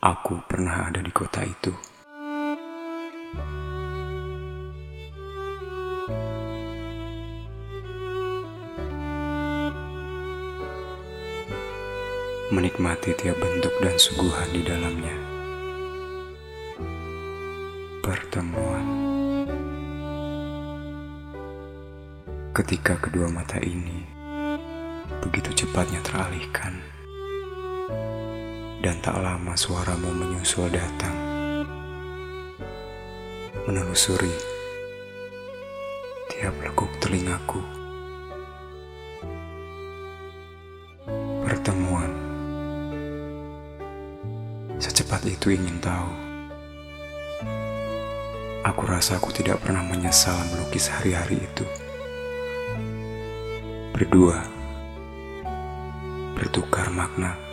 Aku pernah ada di kota itu. Menikmati tiap bentuk dan suguhan di dalamnya. Pertemuan. Ketika kedua mata ini begitu cepatnya teralihkan dan tak lama suaramu menyusul datang, menelusuri tiap lekuk telingaku. Pertemuan secepat itu ingin tahu. Aku rasa aku tidak pernah menyesal melukis hari-hari itu. Berdua bertukar makna.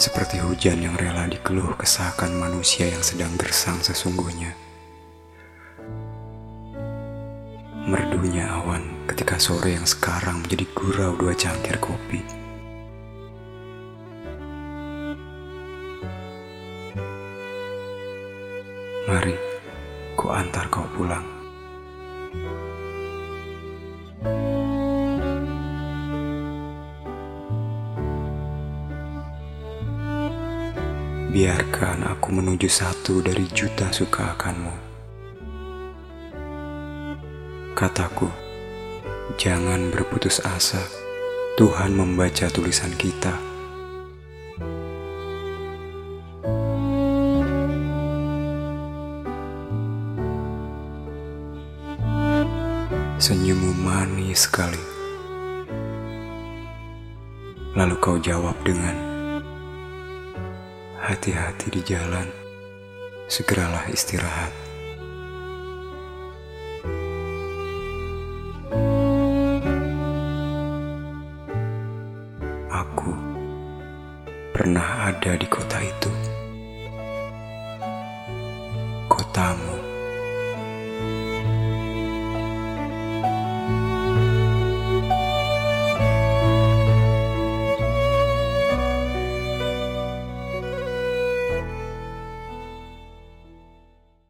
Seperti hujan yang rela dikeluh kesahkan manusia yang sedang gersang sesungguhnya. Merdunya awan ketika sore yang sekarang menjadi gurau dua cangkir kopi. Mari, ku antar kau pulang. Biarkan aku menuju satu dari juta suka akanmu. Kataku, jangan berputus asa. Tuhan membaca tulisan kita. Senyummu manis sekali. Lalu kau jawab dengan Hati-hati di jalan, segeralah istirahat. Aku pernah ada di kota itu, kotamu.